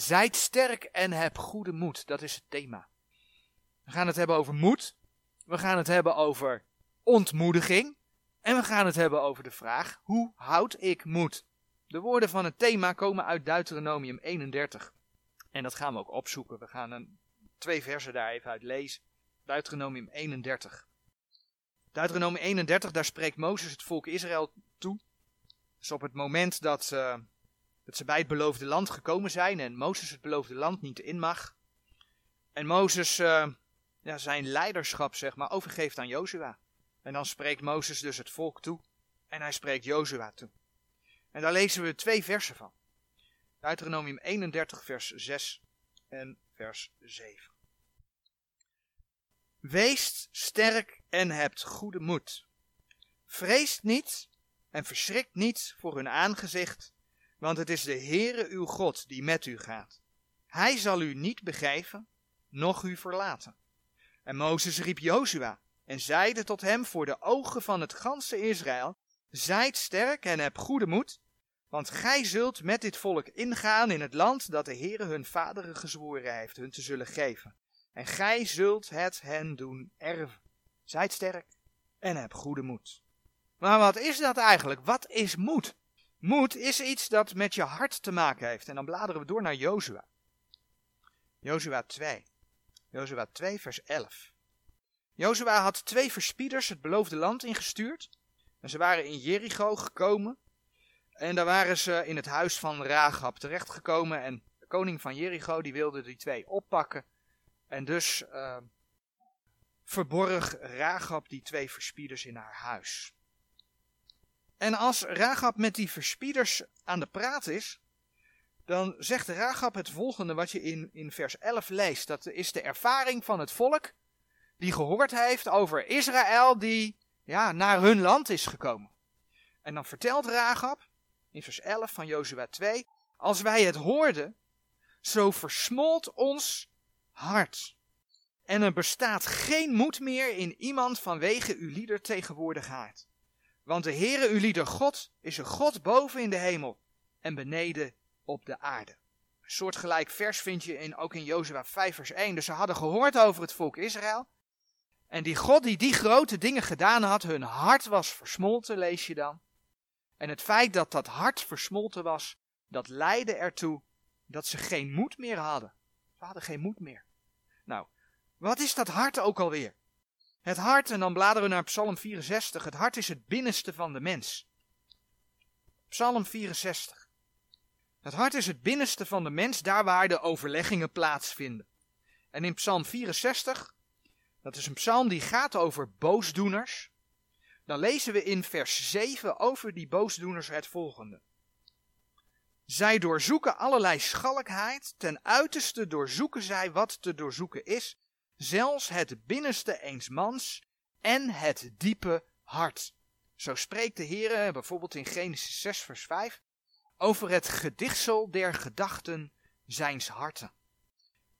Zijt sterk en heb goede moed. Dat is het thema. We gaan het hebben over moed. We gaan het hebben over ontmoediging. En we gaan het hebben over de vraag: hoe houd ik moed? De woorden van het thema komen uit Deuteronomium 31. En dat gaan we ook opzoeken. We gaan een, twee versen daar even uit lezen. Deuteronomium 31. Deuteronomium 31, daar spreekt Mozes het volk Israël toe. Dus op het moment dat, uh, dat ze bij het beloofde land gekomen zijn en Mozes het beloofde land niet in mag. En Mozes uh, ja, zijn leiderschap zeg maar overgeeft aan Jozua. En dan spreekt Mozes dus het volk toe en hij spreekt Jozua toe. En daar lezen we twee versen van. Deuteronomium 31 vers 6 en vers 7. Wees sterk en hebt goede moed. Vreest niet en verschrikt niet voor hun aangezicht, want het is de Heere uw God die met u gaat. Hij zal u niet begeven, noch u verlaten. En Mozes riep Jozua en zeide tot hem voor de ogen van het ganse Israël, Zijt sterk en heb goede moed, want gij zult met dit volk ingaan in het land dat de Heere hun vaderen gezworen heeft hun te zullen geven. En gij zult het hen doen erven. Zijt sterk en heb goede moed. Maar wat is dat eigenlijk? Wat is moed? Moed is iets dat met je hart te maken heeft. En dan bladeren we door naar Jozua. Jozua 2. Jozua 2 vers 11. Jozua had twee verspieders het beloofde land ingestuurd. En ze waren in Jericho gekomen. En daar waren ze in het huis van Rahab terechtgekomen. En de koning van Jericho die wilde die twee oppakken. En dus uh, verborg Rahab die twee verspieders in haar huis. En als Rahab met die verspieders aan de praat is, dan zegt Rahab het volgende wat je in, in vers 11 leest. Dat is de ervaring van het volk die gehoord heeft over Israël die ja, naar hun land is gekomen. En dan vertelt Rahab in vers 11 van Jozua 2, als wij het hoorden, zo versmolt ons hart. En er bestaat geen moed meer in iemand vanwege uw lieder tegenwoordigheid. Want de Heere uw lieder God is een God boven in de hemel en beneden op de aarde. Een soortgelijk vers vind je in, ook in Jozua 5 vers 1. Dus ze hadden gehoord over het volk Israël. En die God die die grote dingen gedaan had, hun hart was versmolten, lees je dan. En het feit dat dat hart versmolten was, dat leidde ertoe dat ze geen moed meer hadden. Ze hadden geen moed meer. Nou, wat is dat hart ook alweer? Het hart, en dan bladeren we naar Psalm 64, het hart is het binnenste van de mens. Psalm 64. Het hart is het binnenste van de mens, daar waar de overleggingen plaatsvinden. En in Psalm 64, dat is een psalm die gaat over boosdoeners, dan lezen we in vers 7 over die boosdoeners het volgende. Zij doorzoeken allerlei schalkheid, ten uiterste doorzoeken zij wat te doorzoeken is, zelfs het binnenste eens mans en het diepe hart. Zo spreekt de Heer bijvoorbeeld in Genesis 6 vers 5 over het gedichtsel der gedachten zijns harten.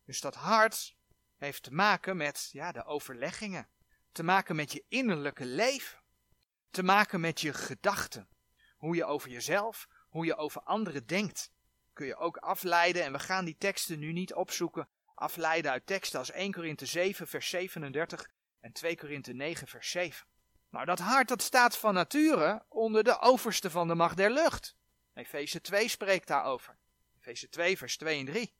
Dus dat hart heeft te maken met ja, de overleggingen, te maken met je innerlijke leven, te maken met je gedachten. Hoe je over jezelf, hoe je over anderen denkt. Kun je ook afleiden, en we gaan die teksten nu niet opzoeken, afleiden uit teksten als 1 Korinthe 7 vers 37 en 2 Korinthe 9 vers 7. Nou, dat hart dat staat van nature onder de overste van de macht der lucht. Efeze 2 spreekt daarover. Efeze 2 vers 2 en 3.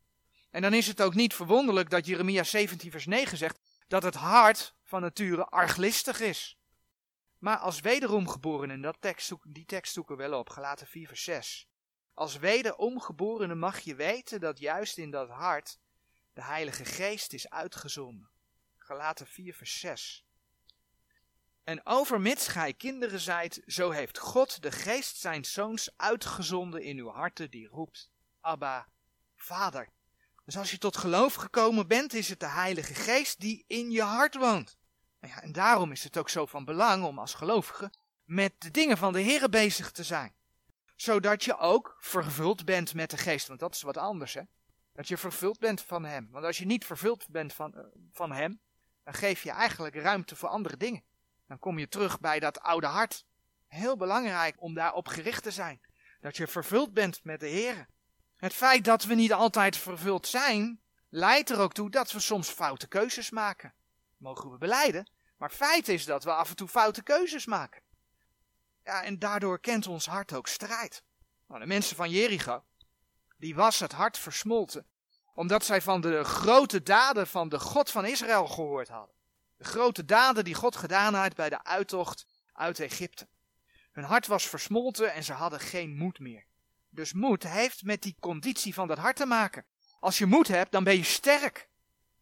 En dan is het ook niet verwonderlijk dat Jeremia 17 vers 9 zegt dat het hart van nature arglistig is. Maar als wederomgeborene, en dat tekst die tekst zoeken we wel op, gelaten 4 vers 6. Als wederomgeborene mag je weten dat juist in dat hart de Heilige Geest is uitgezonden. Galaten 4 vers 6. En overmits gij kinderen zijt, zo heeft God de geest zijn zoons uitgezonden in uw harten die roept, Abba, Vader. Dus als je tot geloof gekomen bent, is het de Heilige Geest die in je hart woont. Nou ja, en daarom is het ook zo van belang om als gelovige met de dingen van de Heer bezig te zijn. Zodat je ook vervuld bent met de Geest, want dat is wat anders hè. Dat je vervuld bent van Hem. Want als je niet vervuld bent van, uh, van Hem, dan geef je eigenlijk ruimte voor andere dingen. Dan kom je terug bij dat oude hart. Heel belangrijk om daarop gericht te zijn. Dat je vervuld bent met de Heer. Het feit dat we niet altijd vervuld zijn, leidt er ook toe dat we soms foute keuzes maken. Mogen we beleiden, maar feit is dat we af en toe foute keuzes maken. Ja, en daardoor kent ons hart ook strijd. Nou, de mensen van Jericho, die was het hart versmolten, omdat zij van de grote daden van de God van Israël gehoord hadden. De grote daden die God gedaan had bij de uittocht uit Egypte. Hun hart was versmolten en ze hadden geen moed meer. Dus moed heeft met die conditie van dat hart te maken. Als je moed hebt, dan ben je sterk.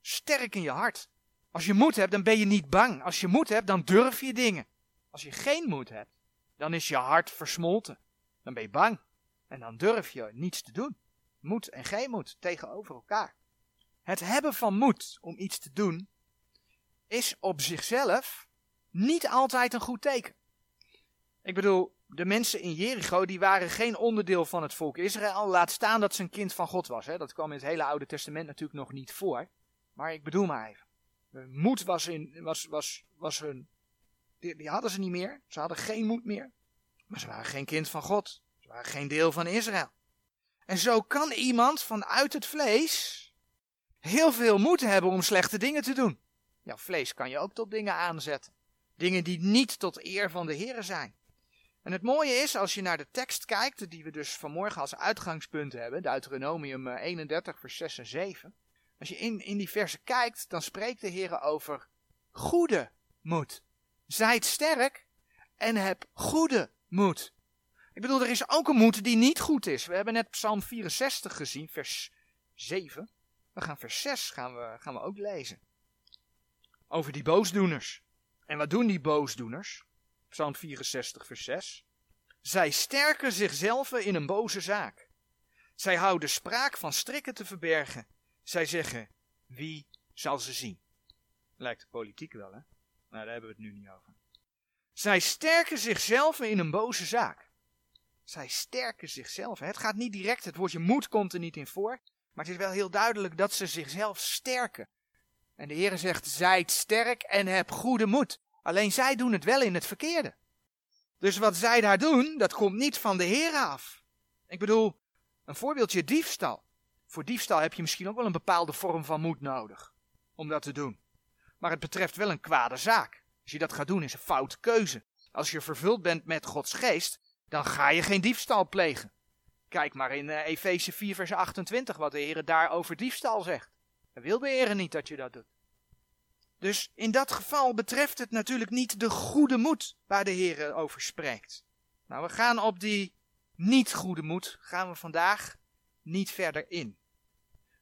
Sterk in je hart. Als je moed hebt, dan ben je niet bang. Als je moed hebt, dan durf je dingen. Als je geen moed hebt, dan is je hart versmolten. Dan ben je bang. En dan durf je niets te doen. Moed en geen moed tegenover elkaar. Het hebben van moed om iets te doen is op zichzelf niet altijd een goed teken. Ik bedoel, de mensen in Jericho die waren geen onderdeel van het volk Israël. Laat staan dat ze een kind van God was. Hè. Dat kwam in het hele Oude Testament natuurlijk nog niet voor. Maar ik bedoel maar even. Moed was, in, was, was, was hun. Die, die hadden ze niet meer. Ze hadden geen moed meer. Maar ze waren geen kind van God. Ze waren geen deel van Israël. En zo kan iemand vanuit het vlees heel veel moed hebben om slechte dingen te doen. Ja, vlees kan je ook tot dingen aanzetten. Dingen die niet tot eer van de Heer zijn. En het mooie is, als je naar de tekst kijkt, die we dus vanmorgen als uitgangspunt hebben, Deuteronomium 31, eh, vers 6 en 7. Als je in, in die versen kijkt, dan spreekt de Heer over goede moed. Zijt sterk en heb goede moed. Ik bedoel, er is ook een moed die niet goed is. We hebben net Psalm 64 gezien, vers 7. We gaan vers 6 gaan we, gaan we ook lezen. Over die boosdoeners. En wat doen die boosdoeners? Psalm 64, vers 6. Zij sterken zichzelf in een boze zaak. Zij houden spraak van strikken te verbergen. Zij zeggen, wie zal ze zien? Lijkt de politiek wel, hè? Maar daar hebben we het nu niet over. Zij sterken zichzelf in een boze zaak. Zij sterken zichzelf. Het gaat niet direct, het woordje moed komt er niet in voor. Maar het is wel heel duidelijk dat ze zichzelf sterken. En de Heer zegt, zijt sterk en heb goede moed. Alleen zij doen het wel in het verkeerde. Dus wat zij daar doen, dat komt niet van de Heer af. Ik bedoel, een voorbeeldje diefstal. Voor diefstal heb je misschien ook wel een bepaalde vorm van moed nodig om dat te doen. Maar het betreft wel een kwade zaak. Als je dat gaat doen, is een foute keuze. Als je vervuld bent met Gods geest, dan ga je geen diefstal plegen. Kijk maar in uh, Efeze 4, vers 28, wat de Heer daar over diefstal zegt. Dan wil de niet dat je dat doet. Dus in dat geval betreft het natuurlijk niet de goede moed waar de Heer over spreekt. Nou, we gaan op die niet goede moed, gaan we vandaag niet verder in.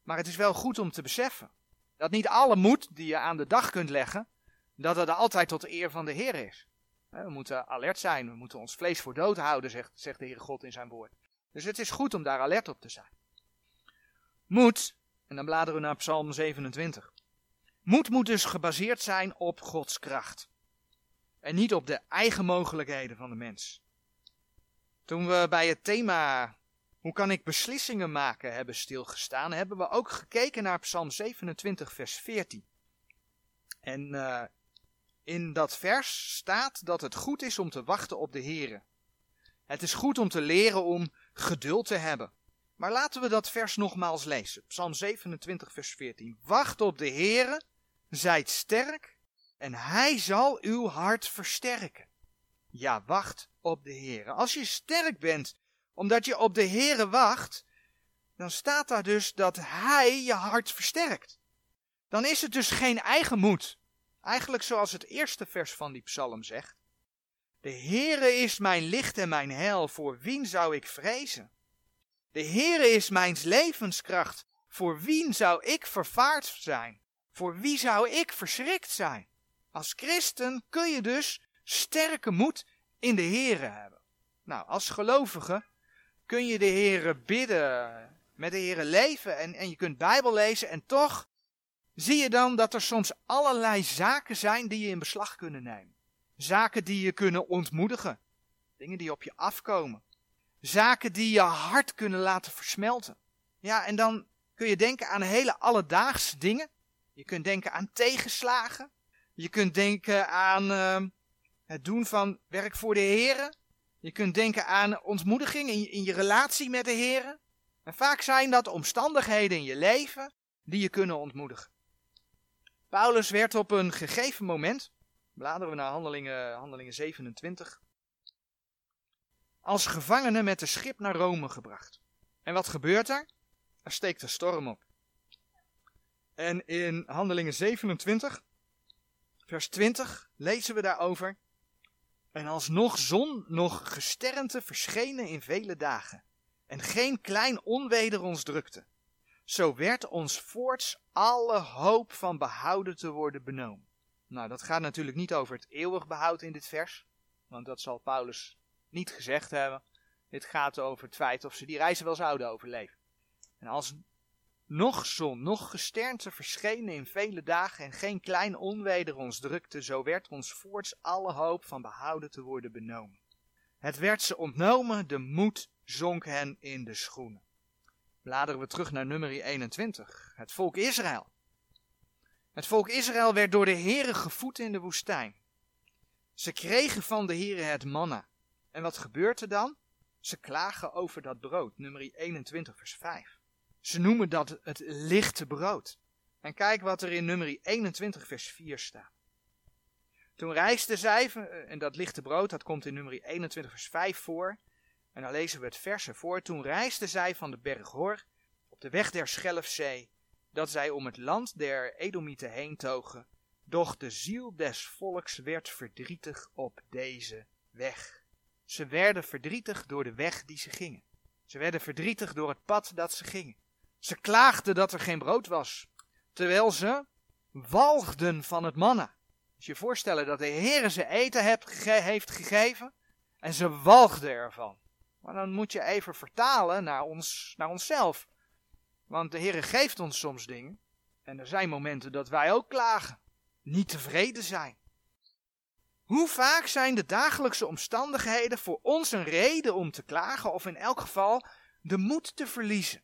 Maar het is wel goed om te beseffen dat niet alle moed die je aan de dag kunt leggen, dat het altijd tot de eer van de Heer is. We moeten alert zijn, we moeten ons vlees voor dood houden, zegt, zegt de Heere God in zijn woord. Dus het is goed om daar alert op te zijn. Moed, en dan bladeren we naar Psalm 27. Moed moet dus gebaseerd zijn op Gods kracht. En niet op de eigen mogelijkheden van de mens. Toen we bij het thema hoe kan ik beslissingen maken hebben stilgestaan, hebben we ook gekeken naar Psalm 27, vers 14. En uh, in dat vers staat dat het goed is om te wachten op de Here. Het is goed om te leren om geduld te hebben. Maar laten we dat vers nogmaals lezen. Psalm 27, vers 14. Wacht op de Heere, zijt sterk, en hij zal uw hart versterken. Ja, wacht op de Heere. Als je sterk bent, omdat je op de Heere wacht, dan staat daar dus dat hij je hart versterkt. Dan is het dus geen eigen moed. Eigenlijk zoals het eerste vers van die psalm zegt. De Heere is mijn licht en mijn heil, voor wien zou ik vrezen? De Heere is mijn levenskracht, voor wien zou ik vervaard zijn? Voor wie zou ik verschrikt zijn? Als christen kun je dus sterke moed in de Heere hebben. Nou, als gelovige kun je de Heere bidden, met de Heere leven en, en je kunt Bijbel lezen en toch zie je dan dat er soms allerlei zaken zijn die je in beslag kunnen nemen. Zaken die je kunnen ontmoedigen. Dingen die op je afkomen. Zaken die je hart kunnen laten versmelten. Ja, en dan kun je denken aan hele alledaagse dingen. Je kunt denken aan tegenslagen. Je kunt denken aan uh, het doen van werk voor de heren. Je kunt denken aan ontmoediging in, in je relatie met de heren. En vaak zijn dat omstandigheden in je leven die je kunnen ontmoedigen. Paulus werd op een gegeven moment, bladeren we naar handelingen, handelingen 27, als gevangene met een schip naar Rome gebracht. En wat gebeurt er? Er steekt een storm op. En in handelingen 27, vers 20, lezen we daarover. En alsnog zon, nog gesternte verschenen in vele dagen. En geen klein onweder ons drukte. Zo werd ons voorts alle hoop van behouden te worden benomen. Nou, dat gaat natuurlijk niet over het eeuwig behoud in dit vers. Want dat zal Paulus niet gezegd hebben. Dit gaat over het feit of ze die reizen wel zouden overleven. En als nog zon, nog gesternte verschenen in vele dagen en geen klein onweder ons drukte, zo werd ons voorts alle hoop van behouden te worden benomen. Het werd ze ontnomen, de moed zonk hen in de schoenen. Bladeren we terug naar nummer 21, het volk Israël. Het volk Israël werd door de Heere gevoed in de woestijn. Ze kregen van de Heere het manna. En wat gebeurt er dan? Ze klagen over dat brood, nummer 21, vers 5. Ze noemen dat het lichte brood. En kijk wat er in nummer 21, vers 4 staat. Toen reisden zij, eh, en dat lichte brood, dat komt in nummer 21, vers 5 voor. En dan lezen we het verse voor. Toen reisden zij van de berg Hor op de weg der Schelfzee, dat zij om het land der Edomieten heen togen. Doch de ziel des volks werd verdrietig op deze weg. Ze werden verdrietig door de weg die ze gingen. Ze werden verdrietig door het pad dat ze gingen. Ze klaagden dat er geen brood was, terwijl ze walgden van het manna. Als je voorstellen dat de Heer ze eten heeft gegeven en ze walgden ervan. Maar dan moet je even vertalen naar, ons, naar onszelf. Want de Heer geeft ons soms dingen en er zijn momenten dat wij ook klagen, niet tevreden zijn. Hoe vaak zijn de dagelijkse omstandigheden voor ons een reden om te klagen of in elk geval de moed te verliezen?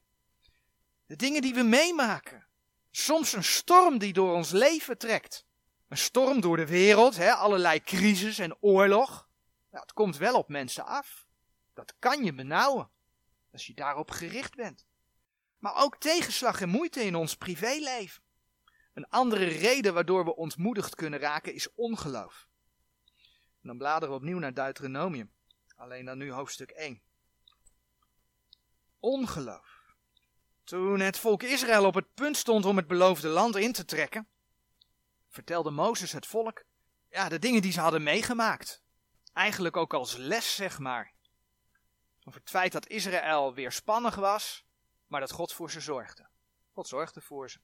De dingen die we meemaken. Soms een storm die door ons leven trekt. Een storm door de wereld, hè, allerlei crisis en oorlog. Nou, het komt wel op mensen af. Dat kan je benauwen, als je daarop gericht bent. Maar ook tegenslag en moeite in ons privéleven. Een andere reden waardoor we ontmoedigd kunnen raken is ongeloof. Dan bladeren we opnieuw naar Deuteronomium. Alleen dan nu hoofdstuk 1. Ongeloof. Toen het volk Israël op het punt stond om het beloofde land in te trekken, vertelde Mozes het volk ja, de dingen die ze hadden meegemaakt. Eigenlijk ook als les, zeg maar. Over het feit dat Israël weerspannig was, maar dat God voor ze zorgde. God zorgde voor ze.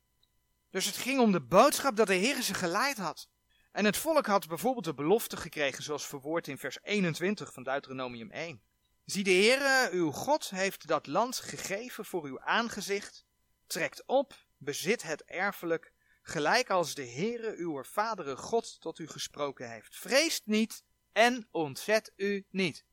Dus het ging om de boodschap dat de Heer ze geleid had. En het volk had bijvoorbeeld de belofte gekregen, zoals verwoord in vers 21 van Deuteronomium 1. Zie de Heere, uw God, heeft dat land gegeven voor uw aangezicht. Trekt op, bezit het erfelijk, gelijk als de Heere, uw vadere God, tot u gesproken heeft. Vreest niet en ontzet u niet.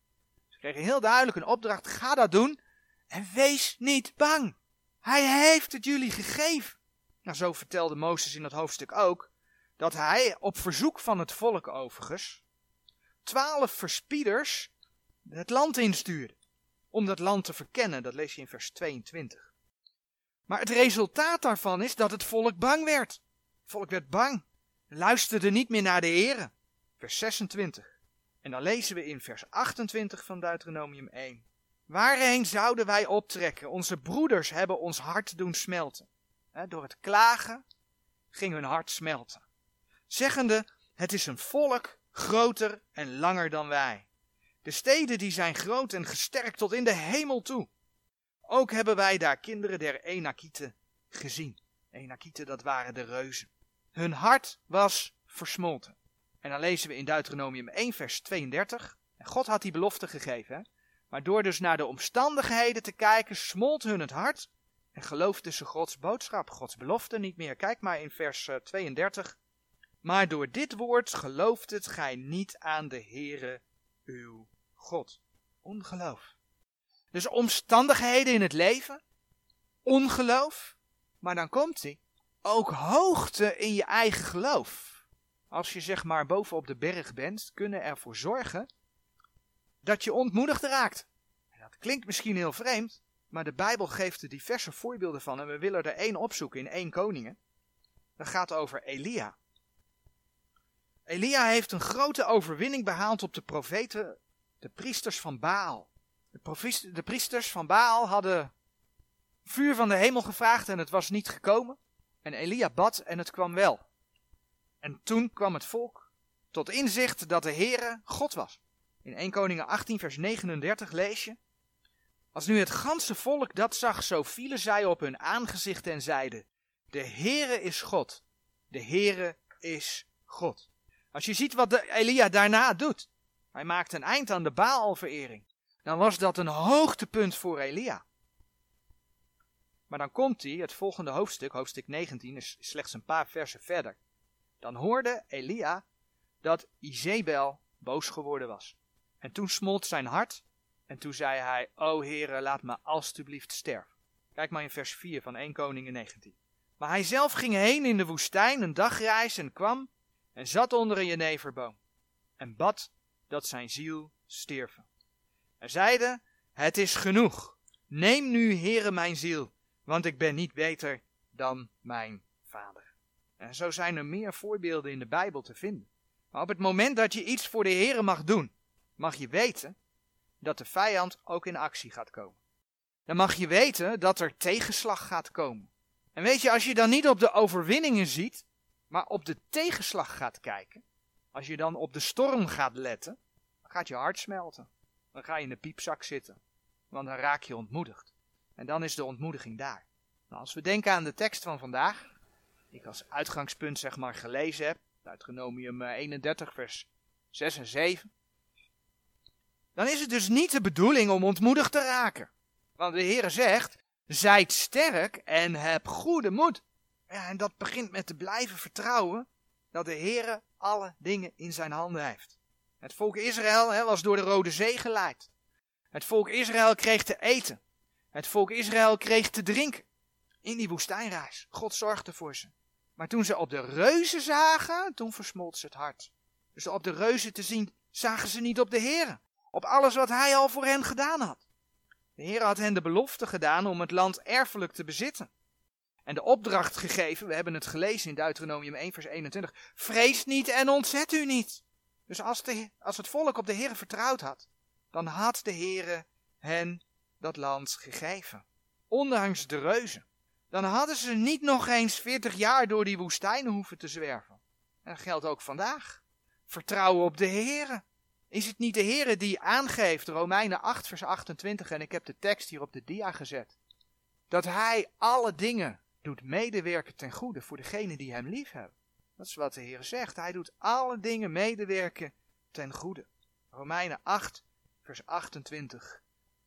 Kregen heel duidelijk een opdracht, ga dat doen en wees niet bang. Hij heeft het jullie gegeven. Nou, zo vertelde Mozes in dat hoofdstuk ook, dat hij op verzoek van het volk overigens, twaalf verspieders het land instuurde. Om dat land te verkennen, dat lees je in vers 22. Maar het resultaat daarvan is dat het volk bang werd. Het volk werd bang, luisterde niet meer naar de Here. Vers 26. En dan lezen we in vers 28 van Deuteronomium 1. Waarheen zouden wij optrekken? Onze broeders hebben ons hart doen smelten. door het klagen ging hun hart smelten. Zeggende, het is een volk groter en langer dan wij. De steden die zijn groot en gesterkt tot in de hemel toe. Ook hebben wij daar kinderen der Enakieten gezien. Enakieten, dat waren de reuzen. Hun hart was versmolten. En dan lezen we in Deuteronomium 1 vers 32. En God had die belofte gegeven. Maar door dus naar de omstandigheden te kijken, smolt hun het hart. En geloofden ze Gods boodschap, Gods belofte niet meer. Kijk maar in vers 32. Eh, maar door dit woord gelooft het gij niet aan de Heere uw God. Ongeloof. Dus omstandigheden in het leven, ongeloof, maar dan komt hij. Ook hoogte in je eigen geloof. Als je zeg maar boven op de berg bent, kunnen ervoor zorgen dat je ontmoedigd raakt. En dat klinkt misschien heel vreemd, Maar de Bijbel geeft er diverse voorbeelden van en we willen er één opzoeken in één Koningen. Dat gaat over Elia. Elia heeft een grote overwinning behaald op de profeten, de priesters van Baal. De, de priesters van Baal hadden vuur van de hemel gevraagd en het was niet gekomen. En Elia bad en het kwam wel. En toen kwam het volk tot inzicht dat de Heere God was. In 1 Koningen 18 vers 39 lees je. Als nu het ganse volk dat zag, zo vielen zij op hun aangezicht en zeiden, de Heere is God, de Heere is God. Als je ziet wat de Elia daarna doet, hij maakt een eind aan de Baalverering, dan was dat een hoogtepunt voor Elia. Maar dan komt hij, het volgende hoofdstuk, hoofdstuk 19, is slechts een paar versen verder. Dan hoorde Elia dat Izebel boos geworden was. En toen smolt zijn hart en toen zei hij, O Heere, laat me alstublieft sterven. Kijk maar in vers 4 van 1 Koningen 19. Maar hij zelf ging heen in de woestijn een dagreis en kwam en zat onder een jeneverboom en bad dat zijn ziel stierven. En zeide, het is genoeg, neem nu Heere mijn ziel, want ik ben niet beter dan mijn vader. En zo zijn er meer voorbeelden in de Bijbel te vinden. Maar op het moment dat je iets voor de Heere mag doen, mag je weten dat de vijand ook in actie gaat komen. Dan mag je weten dat er tegenslag gaat komen. En weet je, als je dan niet op de overwinningen ziet, maar op de tegenslag gaat kijken, als je dan op de storm gaat letten, dan gaat je hart smelten. Dan ga je in de piepzak zitten, want dan raak je ontmoedigd. En dan is de ontmoediging daar. Nou, als we denken aan de tekst van vandaag, ik als uitgangspunt zeg maar gelezen heb, Deuteronomium 31 vers 6 en 7, dan is het dus niet de bedoeling om ontmoedigd te raken. Want de Heer zegt, zijt sterk en heb goede moed. Ja, en dat begint met te blijven vertrouwen dat de Heer alle dingen in zijn handen heeft. Het volk Israël was door de Rode Zee geleid. Het volk Israël kreeg te eten. Het volk Israël kreeg te drinken. In die woestijnreis. God zorgde voor ze. Maar toen ze op de reuzen zagen, toen versmolt ze het hart. Dus op de reuzen te zien, zagen ze niet op de Heer. Op alles wat hij al voor hen gedaan had. De Heer had hen de belofte gedaan om het land erfelijk te bezitten. En de opdracht gegeven, we hebben het gelezen in Deuteronomium 1 vers 21, vrees niet en ontzet u niet. Dus als, de, als het volk op de Heer vertrouwd had, dan had de Heer hen dat land gegeven. Ondanks de reuzen. Dan hadden ze niet nog eens 40 jaar door die woestijnen hoeven te zwerven. En dat geldt ook vandaag. Vertrouwen op de Heer. Is het niet de Heer die aangeeft, Romeinen 8 vers 28, en ik heb de tekst hier op de dia gezet, dat Hij alle dingen doet medewerken ten goede voor degenen die Hem lief hebben. Dat is wat de Heer zegt. Hij doet alle dingen medewerken ten goede. Romeinen 8 vers 28.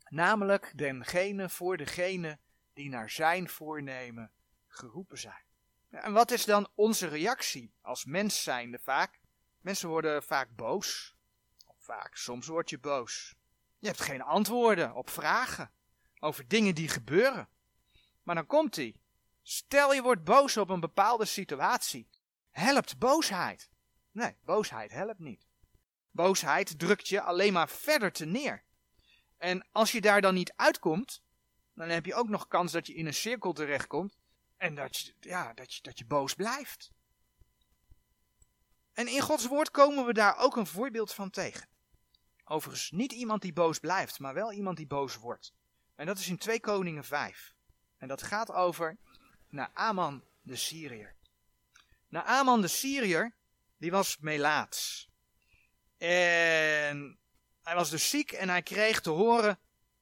Namelijk dengene voor degene die naar zijn voornemen geroepen zijn. En wat is dan onze reactie als mens zijnde vaak? Mensen worden vaak boos vaak. Soms word je boos. Je hebt geen antwoorden op vragen over dingen die gebeuren. Maar dan komt hij. Stel je wordt boos op een bepaalde situatie. Helpt boosheid? Nee, boosheid helpt niet. Boosheid drukt je alleen maar verder te neer. En als je daar dan niet uitkomt, dan heb je ook nog kans dat je in een cirkel terechtkomt en dat je, ja, dat je, dat je boos blijft. En in Gods woord komen we daar ook een voorbeeld van tegen. Overigens niet iemand die boos blijft, maar wel iemand die boos wordt. En dat is in 2 Koningen 5. En dat gaat over Naaman de Syriër. Naaman de Syriër, die was melaats. En hij was dus ziek en hij kreeg te horen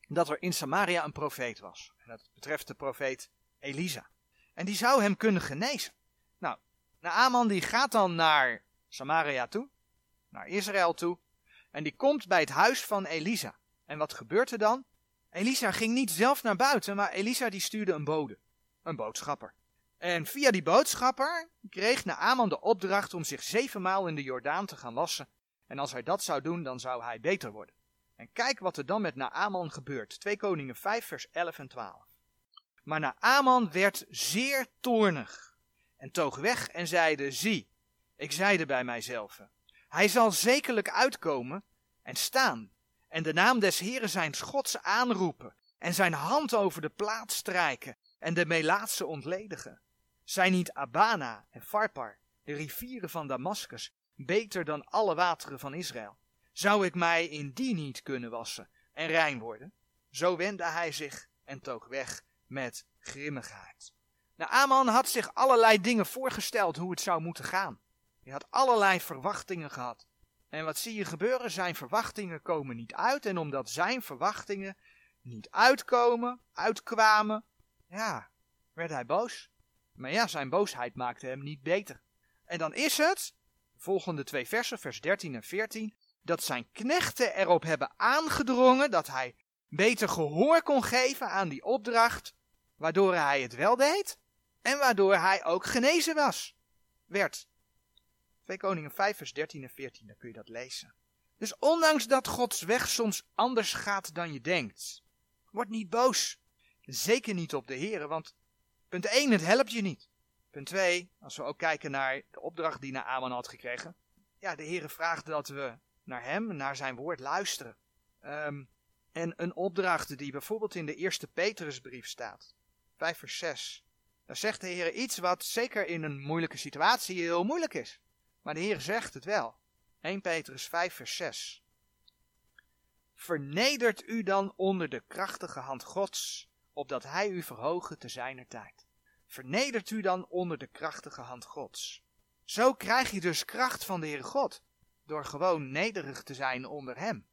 dat er in Samaria een profeet was. En dat betreft de profeet Elisa. En die zou hem kunnen genezen. Nou, Naaman die gaat dan naar Samaria toe, naar Israël toe. En die komt bij het huis van Elisa. En wat gebeurt er dan? Elisa ging niet zelf naar buiten, maar Elisa die stuurde een bode. Een boodschapper. En via die boodschapper kreeg Naaman de opdracht om zich zevenmaal in de Jordaan te gaan wassen. En als hij dat zou doen, dan zou hij beter worden. En kijk wat er dan met Naaman gebeurt. 2 Koningen 5 vers 11 en 12. Maar Naaman werd zeer toornig en toog weg en zeide, zie, ik zeide bij mijzelf, hij zal zekerlijk uitkomen en staan en de naam des Heeren zijn Gods aanroepen en zijn hand over de plaat strijken en de Melaatse ontledigen? Zijn niet Abana en Farpar, de rivieren van Damascus, beter dan alle wateren van Israël? Zou ik mij in die niet kunnen wassen en rein worden? Zo wendde hij zich en toog weg met grimmigheid. Nou, Aman had zich allerlei dingen voorgesteld hoe het zou moeten gaan. Hij had allerlei verwachtingen gehad. En wat zie je gebeuren? Zijn verwachtingen komen niet uit. En omdat zijn verwachtingen niet uitkomen, uitkwamen, ja, werd hij boos. Maar ja, zijn boosheid maakte hem niet beter. En dan is het, volgende twee versen, vers 13 en 14, dat zijn knechten erop hebben aangedrongen dat hij beter gehoor kon geven aan die opdracht, waardoor hij het wel deed en waardoor hij ook genezen was. Werd. 2 Koningen 5 vers 13 en 14, dan kun je dat lezen. Dus ondanks dat Gods weg soms anders gaat dan je denkt, word niet boos. Zeker niet op de Heer, want punt 1, het helpt je niet. Punt 2, als we ook kijken naar de opdracht die Naaman had gekregen. Ja, de Heer vraagt dat we naar hem, naar zijn woord luisteren. Um, en een opdracht die bijvoorbeeld in de eerste Petrusbrief staat. 5 vers 6. Daar zegt de Heer iets wat zeker in een moeilijke situatie heel moeilijk is. Maar de Heer zegt het wel. 1 Petrus 5 vers 6. Vernedert u dan onder de krachtige hand Gods, opdat hij u verhogen te zijner tijd. Vernedert u dan onder de krachtige hand Gods. Zo krijg je dus kracht van de Heer God, door gewoon nederig te zijn onder Hem.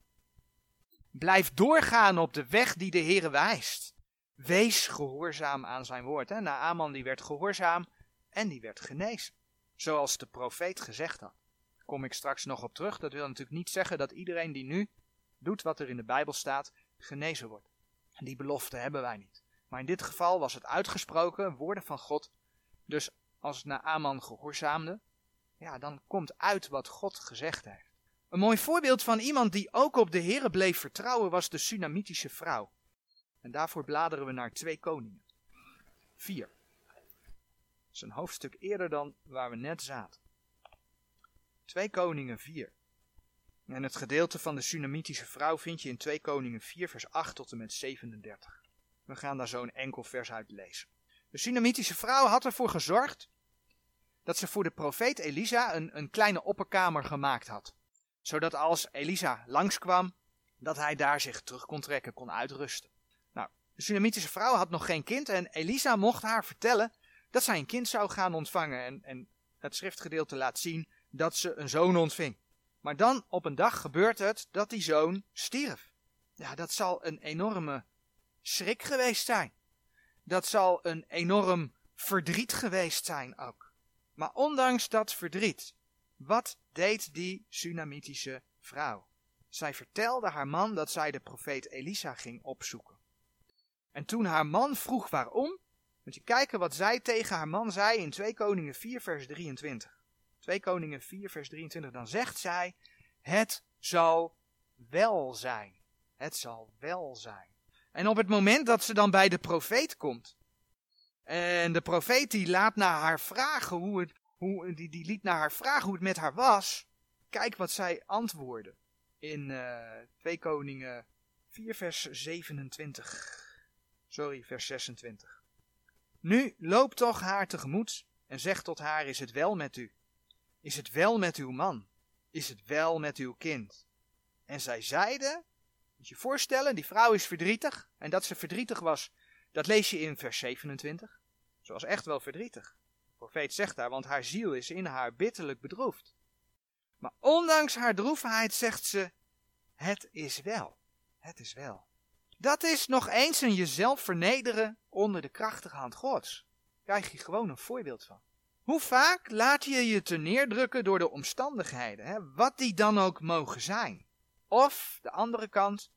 Blijf doorgaan op de weg die de Heer wijst. Wees gehoorzaam aan zijn woord. Hè? Naaman die werd gehoorzaam en die werd genezen. Zoals de profeet gezegd had. Daar kom ik straks nog op terug. Dat wil natuurlijk niet zeggen dat iedereen die nu doet wat er in de Bijbel staat, genezen wordt. Die belofte hebben wij niet. Maar in dit geval was het uitgesproken, woorden van God. Dus als Naaman gehoorzaamde, ja, dan komt uit wat God gezegd heeft. Een mooi voorbeeld van iemand die ook op de Heere bleef vertrouwen was de Sunamitische vrouw. En daarvoor bladeren we naar twee koningen. Vier. Dat is een hoofdstuk eerder dan waar we net zaten. Twee koningen 4. En het gedeelte van de Sunamitische vrouw vind je in 2 Koningen 4 vers 8 tot en met 37. We gaan daar zo een enkel vers uit lezen. De Sunamitische vrouw had ervoor gezorgd dat ze voor de profeet Elisa een, een kleine opperkamer gemaakt had. Zodat als Elisa langskwam, dat hij daar zich terug kon trekken, kon uitrusten. Nou, de Sunamitische vrouw had nog geen kind en Elisa mocht haar vertellen dat zij een kind zou gaan ontvangen. En, en het schriftgedeelte laat zien dat ze een zoon ontving. Maar dan op een dag gebeurt het dat die zoon stierf. Ja, dat zal een enorme schrik geweest zijn. Dat zal een enorm verdriet geweest zijn ook. Maar ondanks dat verdriet, wat deed die Sunamitische vrouw? Zij vertelde haar man dat zij de profeet Elisa ging opzoeken. En toen haar man vroeg waarom, moet je kijken wat zij tegen haar man zei in 2 Koningen 4 vers 23. 2 Koningen 4 vers 23, dan zegt zij, het zal wel zijn. Het zal wel zijn. En op het moment dat ze dan bij de profeet komt, en de profeet die laat naar haar vragen hoe het, hoe, die, die liet naar haar vragen hoe het met haar was. Kijk wat zij antwoordde. In uh, eh, 2 Koningen 4 vers 27. Sorry, vers 26. Nu loop toch haar tegemoet en zeg tot haar, is het wel met u? Is het wel met uw man? Is het wel met uw kind? En zij zeiden, moet je voorstellen, die vrouw is verdrietig. En dat ze verdrietig was, dat lees je in vers 27. Ze was echt wel verdrietig. De profeet zegt daar, want haar ziel is in haar bitterlijk bedroefd. Maar ondanks haar droefheid zegt ze, het is wel. Het is wel. Dat is nog eens een jezelf vernederen onder de krachtige hand Gods. Krijg je gewoon een voorbeeld van. Hoe vaak laat je je te neerdrukken door de omstandigheden, hè? wat die dan ook mogen zijn? Of, de andere kant,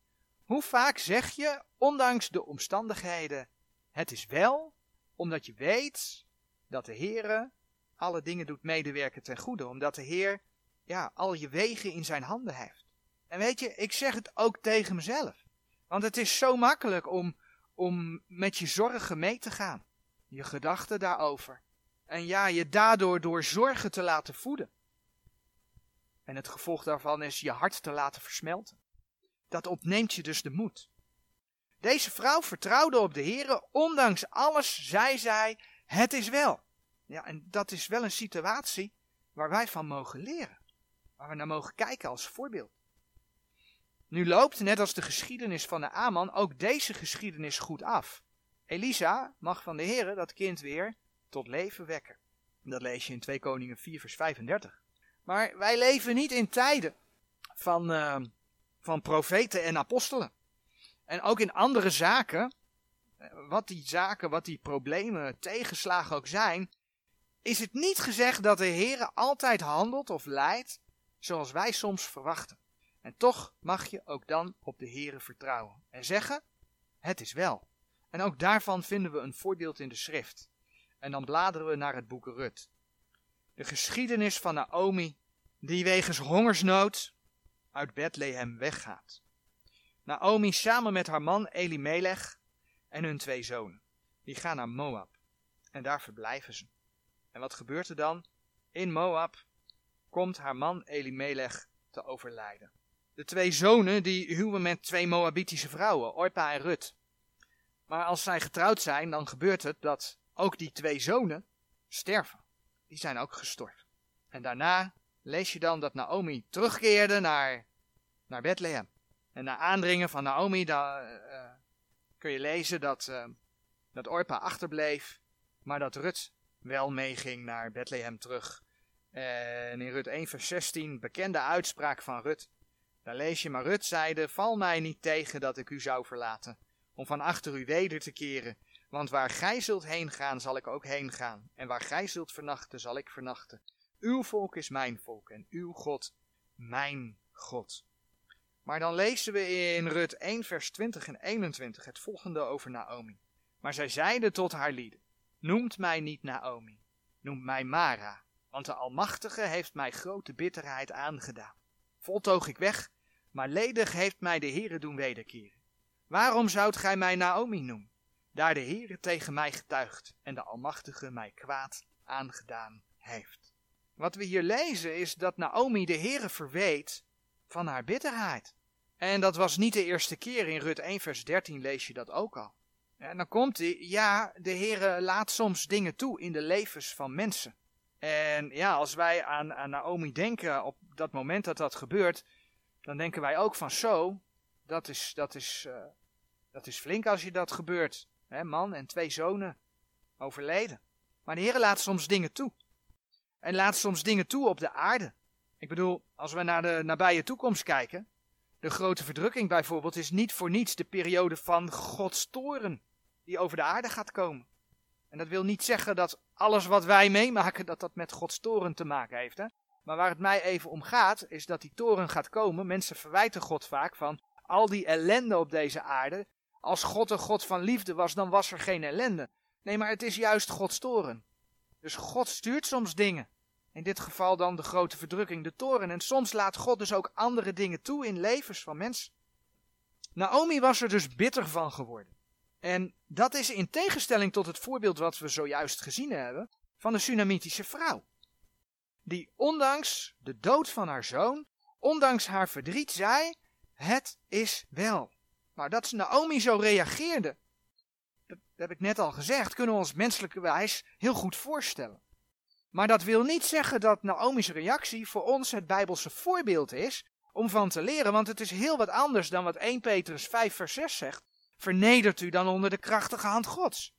hoe vaak zeg je, ondanks de omstandigheden, het is wel, omdat je weet dat de Heere alle dingen doet medewerken ten goede, omdat de Heer ja, al je wegen in zijn handen heeft. En weet je, ik zeg het ook tegen mezelf. Want het is zo makkelijk om, om met je zorgen mee te gaan. Je gedachten daarover. En ja, je daardoor door zorgen te laten voeden. En het gevolg daarvan is je hart te laten versmelten. Dat ontneemt je dus de moed. Deze vrouw vertrouwde op de Heer, ondanks alles zei zij, het is wel. Ja, en dat is wel een situatie waar wij van mogen leren. Waar we naar mogen kijken als voorbeeld. Nu loopt, net als de geschiedenis van de Aman, ook deze geschiedenis goed af. Elisa mag van de Heer dat kind weer tot leven wekken. Dat lees je in 2 Koningen 4 vers 35. Maar wij leven niet in tijden van, uh, van profeten en apostelen. En ook in andere zaken, wat die zaken, wat die problemen, tegenslagen ook zijn, is het niet gezegd dat de Heer altijd handelt of leidt zoals wij soms verwachten. En toch mag je ook dan op de Heere vertrouwen en zeggen, het is wel. En ook daarvan vinden we een voorbeeld in de schrift. En dan bladeren we naar het boek Rut. De geschiedenis van Naomi, die wegens hongersnood uit Bethlehem weggaat. Naomi samen met haar man Elimelech en hun twee zonen. Die gaan naar Moab. En daar verblijven ze. En wat gebeurt er dan? In Moab komt haar man Elimelech te overlijden. De twee zonen die huwen met twee Moabitische vrouwen, Orpa en Rut. Maar als zij getrouwd zijn, dan gebeurt het dat ook die twee zonen sterven. Die zijn ook gestorven. En daarna lees je dan dat Naomi terugkeerde naar, naar Bethlehem. En na aandringen van Naomi dan, uh, kun je lezen dat, uh, dat Orpa achterbleef, maar dat Rut wel meeging naar Bethlehem terug. En in Rut 1 vers 16, bekende uitspraak van Rut. Daar lees je, maar Rut zeide, val mij niet tegen dat ik u zou verlaten, om van achter u weder te keren. Want waar gij zult heen gaan, zal ik ook heen gaan. En waar gij zult vernachten, zal ik vernachten. Uw volk is mijn volk en uw God mijn God. Maar dan lezen we in Rut 1 vers 20 en 21 het volgende over Naomi. Maar zij zeide tot haar lieden, noemt mij niet Naomi, noemt mij Mara, want de Almachtige heeft mij grote bitterheid aangedaan. Voltoog ik weg, maar ledig heeft mij de Heere doen wederkeren. Waarom zoudt gij mij Naomi noemen, daar de Heere tegen mij getuigt en de Almachtige mij kwaad aangedaan heeft? Wat we hier lezen is dat Naomi de Heere verweet van haar bitterheid. En dat was niet de eerste keer, in Rut 1 vers 13 lees je dat ook al. En dan komt hij, ja, de Heere laat soms dingen toe in de levens van mensen. En ja, als wij aan, aan Naomi denken op dat moment dat dat gebeurt, dan denken wij ook van zo, dat is, dat is, uh, dat is flink als je dat gebeurt. He, man en twee zonen overleden. Maar de Heer laat soms dingen toe. En laat soms dingen toe op de aarde. Ik bedoel, als we naar de nabije toekomst kijken, de grote verdrukking bijvoorbeeld is niet voor niets de periode van Gods toren die over de aarde gaat komen. En dat wil niet zeggen dat alles wat wij meemaken, dat dat met Gods toren te maken heeft. Hè? Maar waar het mij even om gaat, is dat die toren gaat komen. Mensen verwijten God vaak van al die ellende op deze aarde. Als God een God van liefde was, dan was er geen ellende. Nee, maar het is juist Gods toren. Dus God stuurt soms dingen. In dit geval dan de grote verdrukking, de toren. En soms laat God dus ook andere dingen toe in levens van mensen. Naomi was er dus bitter van geworden. En dat is in tegenstelling tot het voorbeeld wat we zojuist gezien hebben van de Sunamitische vrouw. Die ondanks de dood van haar zoon, ondanks haar verdriet zei, het is wel. Maar dat Naomi zo reageerde, dat heb ik net al gezegd, kunnen we ons menselijke wijs heel goed voorstellen. Maar dat wil niet zeggen dat Naomi's reactie voor ons het Bijbelse voorbeeld is om van te leren, want het is heel wat anders dan wat 1 Petrus 5 vers 6 zegt. Vernedert u dan onder de krachtige hand Gods.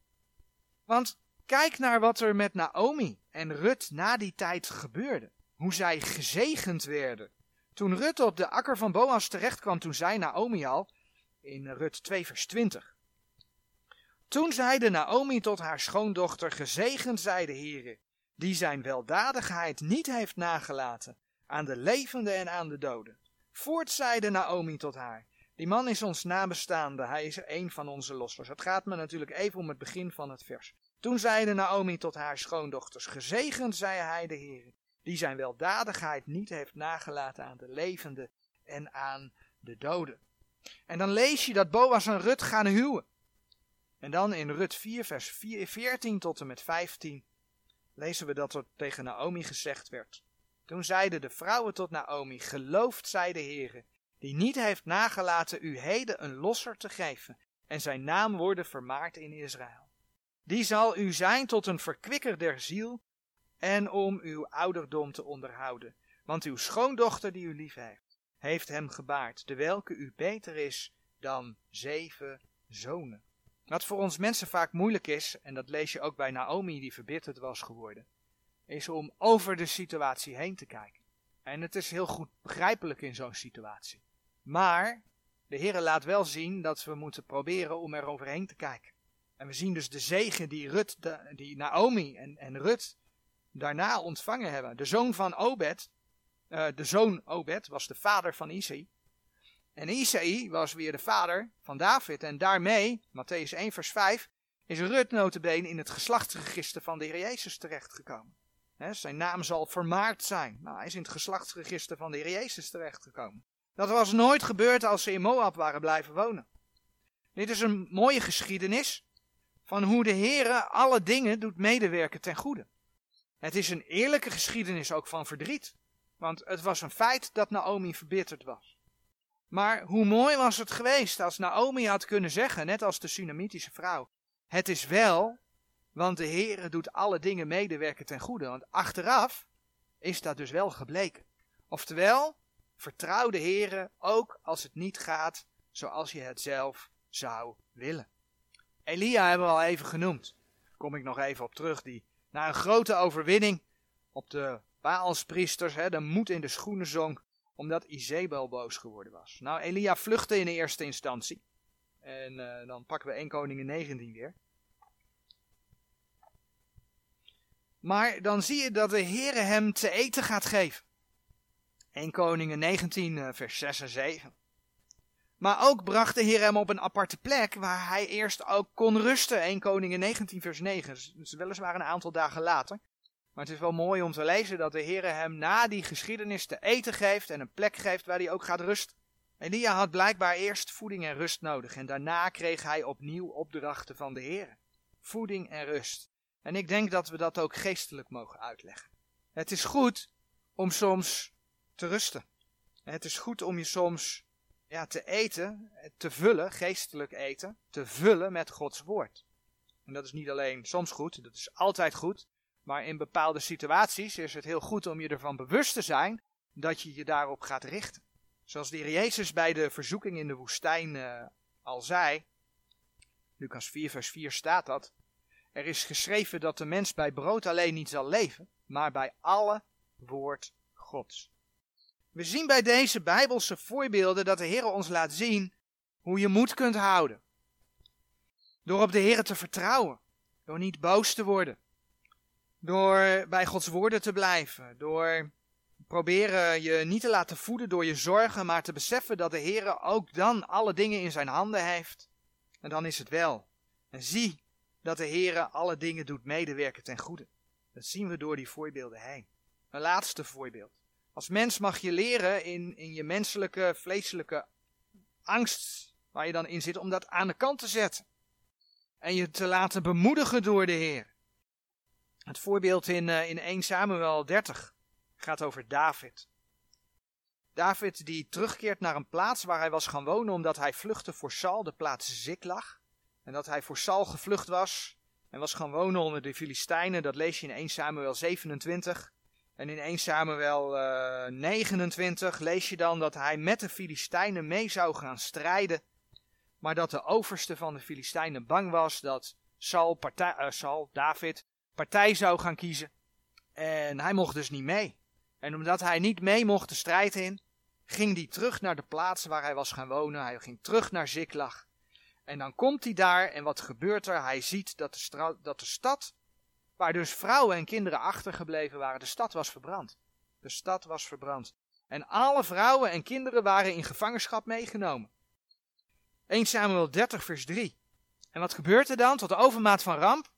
Want kijk naar wat er met Naomi en Rut na die tijd gebeurde. Hoe zij gezegend werden. Toen Rut op de akker van Boas terechtkwam, toen zei Naomi al, in Rut 2 vers 20. Toen zeide Naomi tot haar schoondochter, gezegend zij de Heere, die zijn weldadigheid niet heeft nagelaten aan de levenden en aan de doden. Voort zeide Naomi tot haar, die man is ons nabestaande, hij is een van onze lossers. Het gaat me natuurlijk even om het begin van het vers. Toen zeide Naomi tot haar schoondochters, gezegend zij hij de Heer, die zijn weldadigheid niet heeft nagelaten aan de levenden en aan de doden. En dan lees je dat Boas en Rut gaan huwen. En dan in Rut 4, vers 14 tot en met 15 lezen we dat er tegen Naomi gezegd werd. Toen zeiden de vrouwen tot Naomi, geloofd zij de Heere, die niet heeft nagelaten u heden een losser te geven, en zijn naam worden vermaard in Israël. Die zal u zijn tot een verkwikker der ziel en om uw ouderdom te onderhouden. Want uw schoondochter die u lief heeft, heeft hem gebaard, de welke u beter is dan zeven zonen. Wat voor ons mensen vaak moeilijk is, en dat lees je ook bij Naomi die verbitterd was geworden, is om over de situatie heen te kijken. En het is heel goed begrijpelijk in zo'n situatie. Maar de Heer laat wel zien dat we moeten proberen om er overheen te kijken. En we zien dus de zegen die, Rut, die Naomi en, en Rut daarna ontvangen hebben. De zoon van Obed, uh, de zoon Obed was de vader van Isaï. En Isaï was weer de vader van David. En daarmee, Matthäus 1 vers 5, is Rut notabene in het geslachtsregister van de Heer Jezus terechtgekomen. Zijn naam zal vermaard zijn. Nou, hij is in het geslachtsregister van de Heer Jezus terechtgekomen. Dat was nooit gebeurd als ze in Moab waren blijven wonen. Dit is een mooie geschiedenis van hoe de Heer alle dingen doet medewerken ten goede. Het is een eerlijke geschiedenis ook van verdriet. Want het was een feit dat Naomi verbitterd was. Maar hoe mooi was het geweest als Naomi had kunnen zeggen, net als de Sunamitische vrouw: Het is wel, want de Heer doet alle dingen medewerken ten goede. Want achteraf is dat dus wel gebleken. Oftewel, vertrouw de Heer ook als het niet gaat zoals je het zelf zou willen. Elia hebben we al even genoemd. Daar kom ik nog even op terug. Die na een grote overwinning op de Baalspriesters hè, de moed in de schoenen zonk omdat Izebel boos geworden was. Nou, Elia vluchtte in de eerste instantie. En uh, dan pakken we 1 Koningin 19 weer. Maar dan zie je dat de Heere hem te eten gaat geven. 1 Koningen 19 eh, vers 6 en 7. Maar ook bracht de Heer hem op een aparte plek waar hij eerst ook kon rusten. 1 Koningen 19 vers 9. Dus weliswaar een aantal dagen later. Maar het is wel mooi om te lezen dat de Heer hem na die geschiedenis te eten geeft en een plek geeft waar hij ook gaat rusten. Elia had blijkbaar eerst voeding en rust nodig en daarna kreeg hij opnieuw opdrachten van de Heer. Voeding en rust. En ik denk dat we dat ook geestelijk mogen uitleggen. Het is goed om soms te rusten. Het is goed om je soms ja, te eten, te vullen, geestelijk eten, te vullen met Gods woord. En dat is niet alleen soms goed, dat is altijd goed. Maar in bepaalde situaties is het heel goed om je ervan bewust te zijn dat je je daarop gaat richten. Zoals de heer Jezus bij de verzoeking in de woestijn uh, al zei, Lucas 4 vers 4 staat dat, er is geschreven dat de mens bij brood alleen niet zal leven, maar bij alle woord Gods. We zien bij deze bijbelse voorbeelden dat de Heer ons laat zien hoe je moed kunt houden. Door op de Heer te vertrouwen, door niet boos te worden, door bij Gods woorden te blijven. Door proberen je niet te laten voeden door je zorgen, maar te beseffen dat de Heer ook dan alle dingen in zijn handen heeft. En dan is het wel. En zie dat de Heer alle dingen doet medewerken ten goede. Dat zien we door die voorbeelden heen. Een laatste voorbeeld. Als mens mag je leren in, in je menselijke, vleeselijke angst, waar je dan in zit, om dat aan de kant te zetten. En je te laten bemoedigen door de Heer. Het voorbeeld in, uh, in 1 Samuel 30 gaat over David. David die terugkeert naar een plaats waar hij was gaan wonen omdat hij vluchtte voor Saul, de plaats Ziklag. En dat hij voor Saul gevlucht was en was gaan wonen onder de Filistijnen, dat lees je in 1 Samuel 27. En in 1 Samuel uh, eh, 29 lees je dan dat hij met de Filistijnen mee zou gaan strijden. Maar dat de overste van de Filistijnen bang was dat Saul, partij, Saul David partij zou gaan kiezen. En hij mocht dus niet mee. En omdat hij niet mee mocht de strijd in, ging hij terug naar de plaats waar hij was gaan wonen. Hij ging terug naar Ziklag. En dan komt hij daar en wat gebeurt er? Hij ziet dat de, dat de stad, waar dus vrouwen en kinderen achtergebleven waren, de stad was verbrand. De stad was verbrand. En alle vrouwen en kinderen waren in gevangenschap meegenomen. 1 Samuel 30 vers 3. En wat gebeurt er dan tot de overmaat van ramp?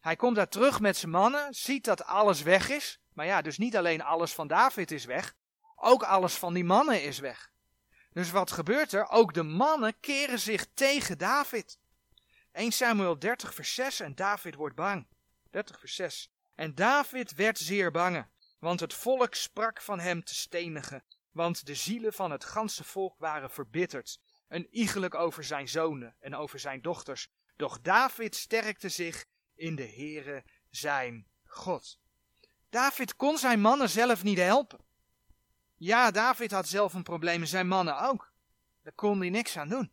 Hij komt daar terug met zijn mannen, ziet dat alles weg is. Maar ja, dus niet alleen alles van David is weg, ook alles van die mannen is weg. Dus wat gebeurt er? Ook de mannen keren zich tegen David. 1 Samuel 30 vers 6 en David wordt bang. 30 vers 6. En David werd zeer bange, want het volk sprak van hem te stenigen, want de zielen van het ganse volk waren verbitterd. een iegelijk over zijn zonen en over zijn dochters. Doch David sterkte zich in de Heere zijn God. David kon zijn mannen zelf niet helpen. Ja, David had zelf een probleem en zijn mannen ook. Daar kon hij niks aan doen.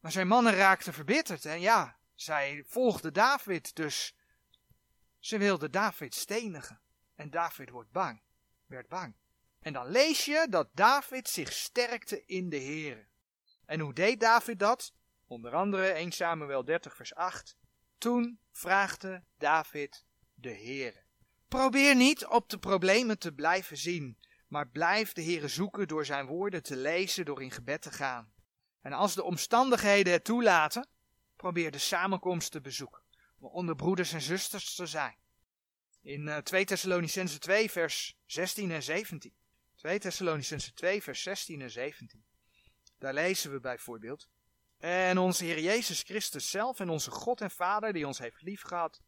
Maar zijn mannen raakten verbitterd en ja, zij volgden David, dus ze wilden David stenigen. En David wordt bang, werd bang. En dan lees je dat David zich sterkte in de Heer. En hoe deed David dat? Onder andere 1 Samuel 30 vers 8. Toen vraagde David de Heer. Probeer niet op de problemen te blijven zien, maar blijf de Heer zoeken door zijn woorden te lezen, door in gebed te gaan. En als de omstandigheden het toelaten, probeer de samenkomst te bezoeken, om onder broeders en zusters te zijn. In 2 eh, Thessalonicense 2 vers 16 en 17. 2 Thessalonicense 2 vers 16 en 17. Daar lezen we bijvoorbeeld. En onze Heer Jezus Christus zelf en onze God en Vader die ons heeft liefgehad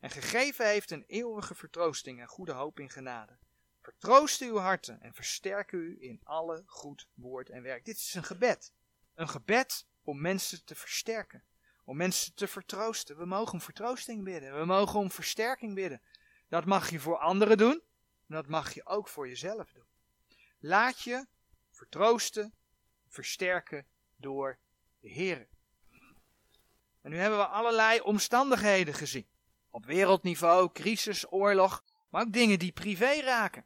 en gegeven heeft een eeuwige vertroosting en goede hoop in genade. Vertroost uw harten en versterk u in alle goed woord en werk. Dit is een gebed. Een gebed om mensen te versterken. Om mensen te vertroosten. We mogen om vertroosting bidden. We mogen om versterking bidden. Dat mag je voor anderen doen. En dat mag je ook voor jezelf doen. Laat je vertroosten, versterken door de Heer. En nu hebben we allerlei omstandigheden gezien. Op wereldniveau, crisis, oorlog, maar ook dingen die privé raken.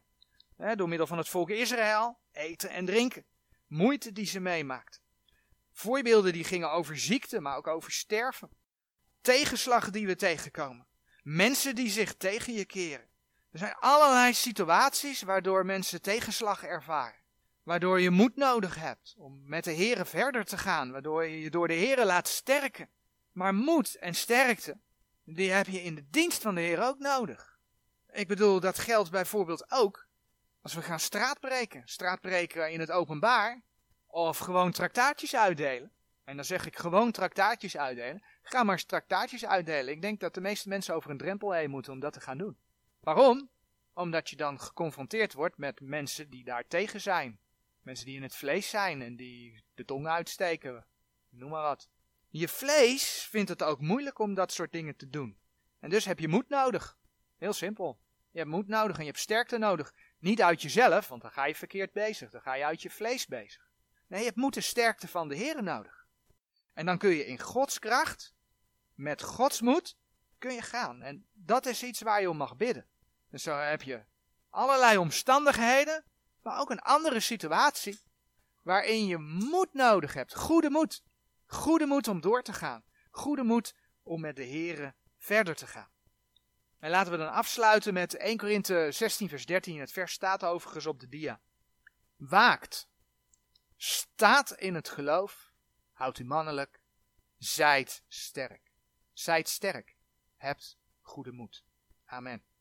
door middel van het volk Israël, eten en drinken. Moeite die ze meemaakt. Voorbeelden die gingen over ziekte, maar ook over sterven. Tegenslag die we tegenkomen. Mensen die zich tegen je keren. Er zijn allerlei situaties waardoor mensen tegenslag ervaren. Waardoor je moed nodig hebt om met de Here verder te gaan. Waardoor je je door de Here laat sterken. Maar moed en sterkte, die heb je in de dienst van de Heer ook nodig. Ik bedoel, dat geldt bijvoorbeeld ook als we gaan straatbreken. Straatbreken in het openbaar. Of gewoon traktaatjes uitdelen. En dan zeg ik gewoon traktaatjes uitdelen. Ga maar eens traktaatjes uitdelen. Ik denk dat de meeste mensen over een drempel heen moeten om dat te gaan doen. Waarom? Omdat je dan geconfronteerd wordt met mensen die daar tegen zijn. Mensen die in het vlees zijn en die de tong uitsteken. Noem maar wat. Je vlees vindt het ook moeilijk om dat soort dingen te doen. En dus heb je moed nodig. Heel simpel. Je hebt moed nodig en je hebt sterkte nodig. Niet uit jezelf, want dan ga je verkeerd bezig. Dan ga je uit je vlees bezig. Nee, je hebt moed en sterkte van de Heer nodig. En dan kun je in Gods kracht, met Gods moed, kun je gaan. En dat is iets waar je om mag bidden. Dus zo heb je allerlei omstandigheden, maar ook een andere situatie, waarin je moed nodig hebt. Goede moed. Goede moed om door te gaan. Goede moed om met de Here verder te gaan. En laten we dan afsluiten met 1 Korinthe 16 vers 13. Het vers staat overigens op de dia. Waakt. Staat in het geloof. Houdt u mannelijk. Zijt sterk. Zijt sterk. Hebt goede moed. Amen.